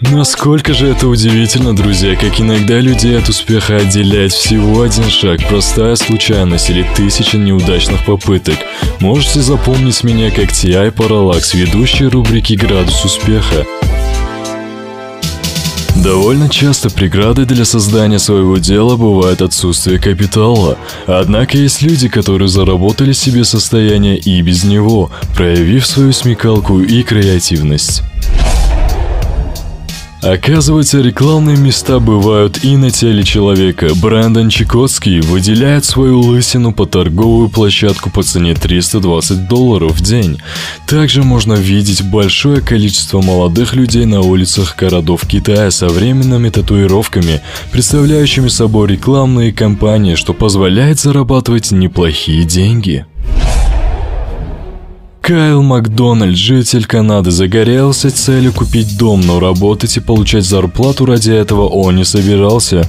Насколько же это удивительно, друзья, как иногда людей от успеха отделяет всего один шаг, простая случайность или тысяча неудачных попыток. Можете запомнить меня как T.I. Parallax, ведущий рубрики «Градус успеха». Довольно часто преградой для создания своего дела бывает отсутствие капитала. Однако есть люди, которые заработали себе состояние и без него, проявив свою смекалку и креативность. Оказывается, рекламные места бывают и на теле человека. Брэндон Чикотский выделяет свою лысину по торговую площадку по цене 320 долларов в день. Также можно видеть большое количество молодых людей на улицах городов Китая со временными татуировками, представляющими собой рекламные кампании, что позволяет зарабатывать неплохие деньги. Кайл Макдональд, житель Канады, загорелся целью купить дом, но работать и получать зарплату ради этого он не собирался.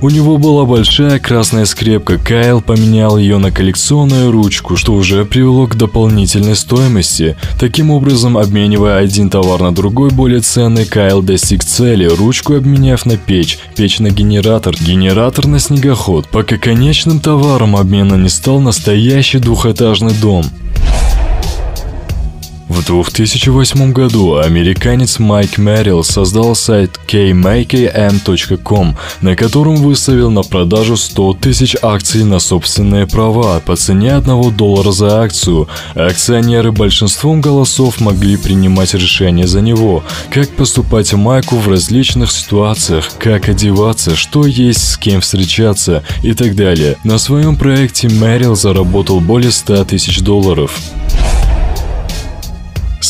У него была большая красная скрепка, Кайл поменял ее на коллекционную ручку, что уже привело к дополнительной стоимости. Таким образом, обменивая один товар на другой более ценный, Кайл достиг цели, ручку обменяв на печь, печь на генератор, генератор на снегоход, пока конечным товаром обмена не стал настоящий двухэтажный дом. В 2008 году американец Майк Мэрил создал сайт kmakm.com, на котором выставил на продажу 100 тысяч акций на собственные права по цене 1 доллара за акцию. Акционеры большинством голосов могли принимать решения за него, как поступать Майку в различных ситуациях, как одеваться, что есть, с кем встречаться и так далее. На своем проекте Мэрил заработал более 100 тысяч долларов.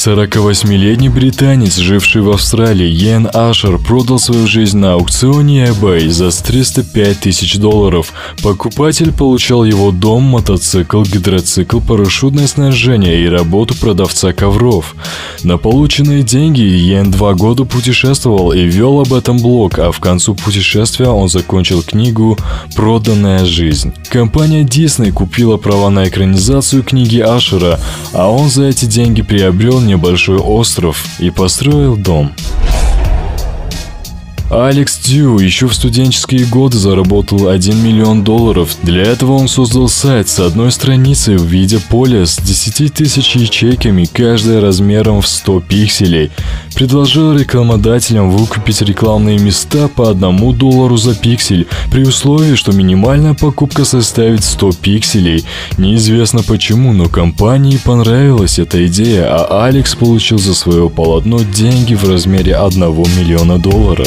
48-летний британец, живший в Австралии, Йен Ашер, продал свою жизнь на аукционе eBay за 305 тысяч долларов. Покупатель получал его дом, мотоцикл, гидроцикл, парашютное снаряжение и работу продавца ковров. На полученные деньги Йен два года путешествовал и вел об этом блог, а в концу путешествия он закончил книгу «Проданная жизнь». Компания Disney купила права на экранизацию книги Ашера, а он за эти деньги приобрел небольшой остров и построил дом. Алекс Дью еще в студенческие годы заработал 1 миллион долларов. Для этого он создал сайт с одной страницей в виде поля с 10 тысяч ячейками, каждая размером в 100 пикселей. Предложил рекламодателям выкупить рекламные места по 1 доллару за пиксель, при условии, что минимальная покупка составит 100 пикселей. Неизвестно почему, но компании понравилась эта идея, а Алекс получил за свое полотно деньги в размере 1 миллиона доллара.